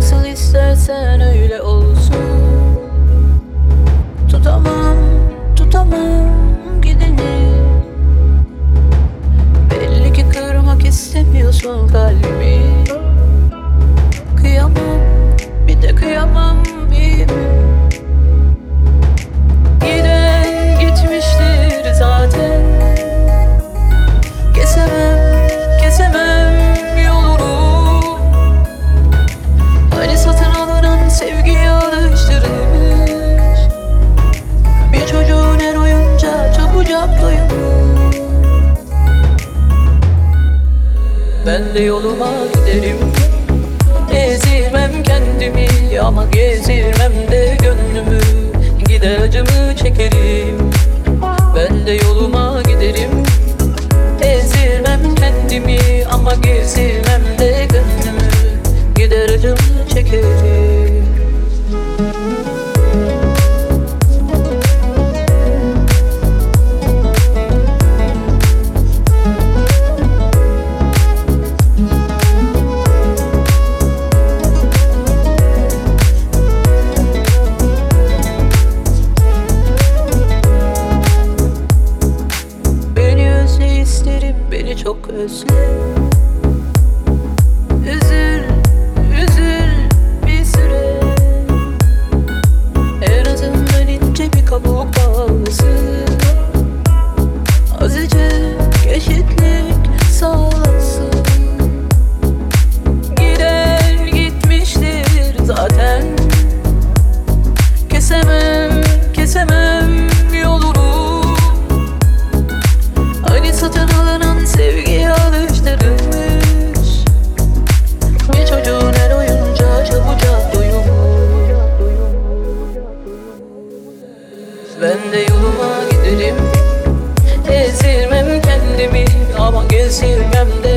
Nasıl istersen öyle ol. Ben de yoluma giderim. Ezirmem kendimi ama gezirmem de gönlümü. Gider acımı çekerim. isterim beni çok özle Üzül ederim Ezirmem kendimi. Ama gezirmem de